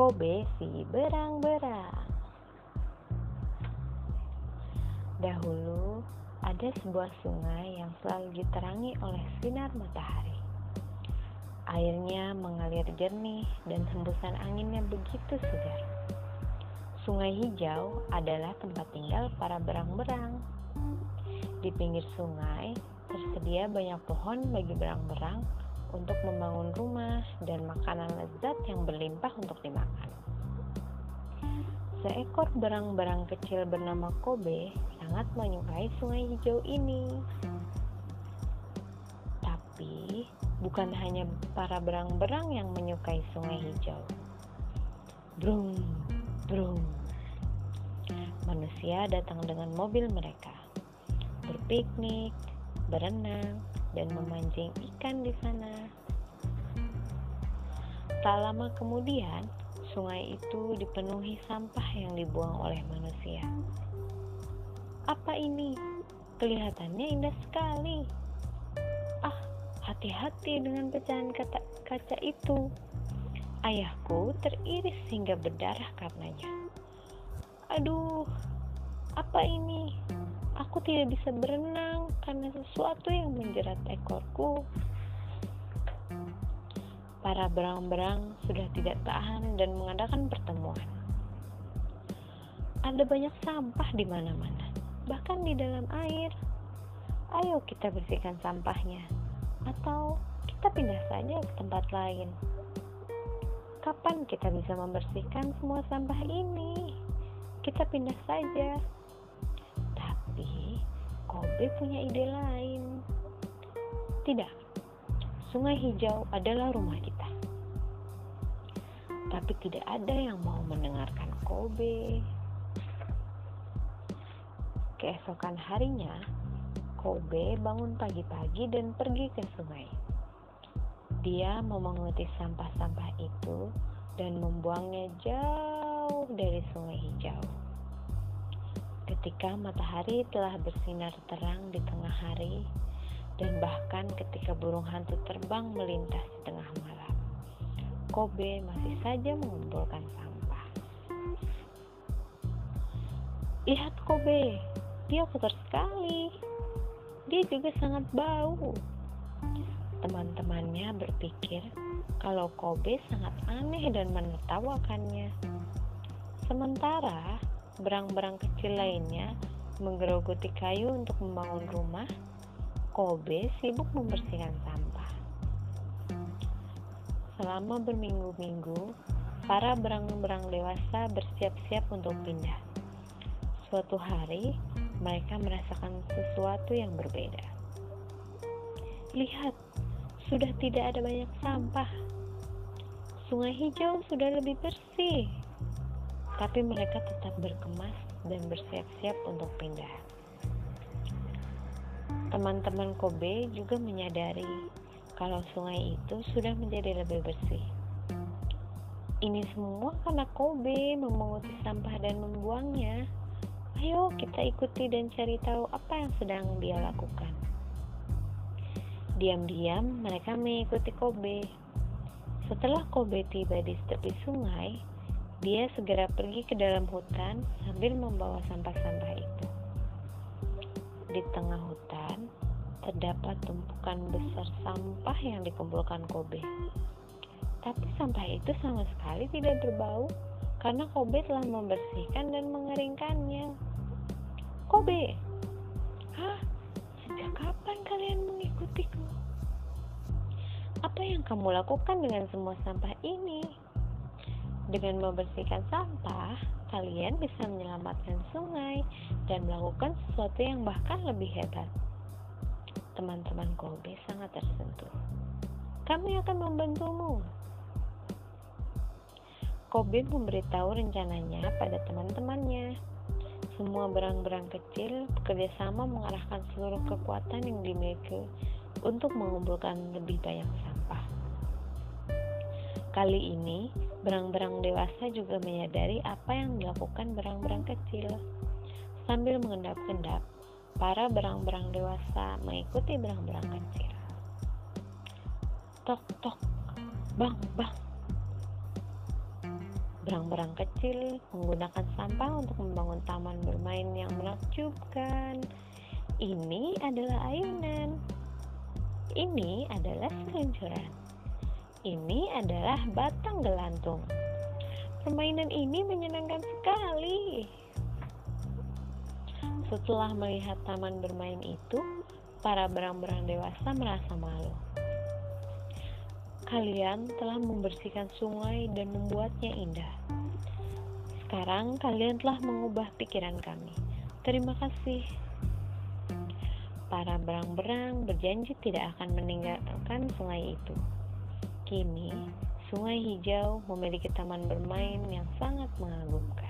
Kobe si berang-berang. Dahulu ada sebuah sungai yang selalu diterangi oleh sinar matahari. Airnya mengalir jernih dan hembusan anginnya begitu segar. Sungai hijau adalah tempat tinggal para berang-berang. Di pinggir sungai tersedia banyak pohon bagi berang-berang untuk membangun rumah dan makanan lezat yang berlimpah untuk dimakan. Seekor berang-berang kecil bernama Kobe sangat menyukai sungai hijau ini. Tapi bukan hanya para berang-berang yang menyukai sungai hijau. Brung, brung. Manusia datang dengan mobil mereka. Berpiknik, berenang, dan memancing ikan di sana. Tak lama kemudian, sungai itu dipenuhi sampah yang dibuang oleh manusia. Apa ini? Kelihatannya indah sekali. Ah, hati-hati dengan pecahan kaca, kaca itu. Ayahku teriris hingga berdarah karenanya. Aduh, apa ini? Aku tidak bisa berenang karena sesuatu yang menjerat ekorku. Para berang-berang sudah tidak tahan dan mengadakan pertemuan. Ada banyak sampah di mana-mana, bahkan di dalam air. Ayo kita bersihkan sampahnya, atau kita pindah saja ke tempat lain. Kapan kita bisa membersihkan semua sampah ini? Kita pindah saja. Kobe punya ide lain. Tidak, sungai hijau adalah rumah kita. Tapi tidak ada yang mau mendengarkan Kobe. Keesokan harinya, Kobe bangun pagi-pagi dan pergi ke sungai. Dia memunguti sampah-sampah itu dan membuangnya jauh dari sungai hijau. Ketika matahari telah bersinar terang di tengah hari, dan bahkan ketika burung hantu terbang melintas di tengah malam, Kobe masih saja mengumpulkan sampah. Lihat Kobe, dia kotor sekali. Dia juga sangat bau. Teman-temannya berpikir kalau Kobe sangat aneh dan menertawakannya. Sementara berang-berang kecil lainnya menggerogoti kayu untuk membangun rumah, Kobe sibuk membersihkan sampah. Selama berminggu-minggu, para berang-berang dewasa bersiap-siap untuk pindah. Suatu hari, mereka merasakan sesuatu yang berbeda. Lihat, sudah tidak ada banyak sampah. Sungai hijau sudah lebih bersih tapi mereka tetap berkemas dan bersiap-siap untuk pindah. Teman-teman Kobe juga menyadari kalau sungai itu sudah menjadi lebih bersih. Ini semua karena Kobe memunguti sampah dan membuangnya. Ayo kita ikuti dan cari tahu apa yang sedang dia lakukan. Diam-diam mereka mengikuti Kobe. Setelah Kobe tiba di tepi sungai, dia segera pergi ke dalam hutan sambil membawa sampah-sampah itu. Di tengah hutan terdapat tumpukan besar sampah yang dikumpulkan Kobe. Tapi sampah itu sama sekali tidak berbau karena Kobe telah membersihkan dan mengeringkannya. Kobe, hah? Sejak kapan kalian mengikutiku? Apa yang kamu lakukan dengan semua sampah ini? Dengan membersihkan sampah, kalian bisa menyelamatkan sungai dan melakukan sesuatu yang bahkan lebih hebat. Teman-teman Kobe sangat tersentuh. Kami akan membantumu. Kobe memberitahu rencananya pada teman-temannya. Semua berang-berang kecil bekerjasama mengarahkan seluruh kekuatan yang dimiliki untuk mengumpulkan lebih banyak sampah. Kali ini, berang-berang dewasa juga menyadari apa yang dilakukan berang-berang kecil. Sambil mengendap-endap, para berang-berang dewasa mengikuti berang-berang kecil. Tok tok, bang bang. Berang-berang kecil menggunakan sampah untuk membangun taman bermain yang menakjubkan. Ini adalah ayunan. Ini adalah seluncuran. Ini adalah batang gelantung. Permainan ini menyenangkan sekali. Setelah melihat taman bermain itu, para berang-berang dewasa merasa malu. Kalian telah membersihkan sungai dan membuatnya indah. Sekarang kalian telah mengubah pikiran kami. Terima kasih. Para berang-berang berjanji tidak akan meninggalkan sungai itu. Kini, sungai hijau memiliki taman bermain yang sangat mengagumkan.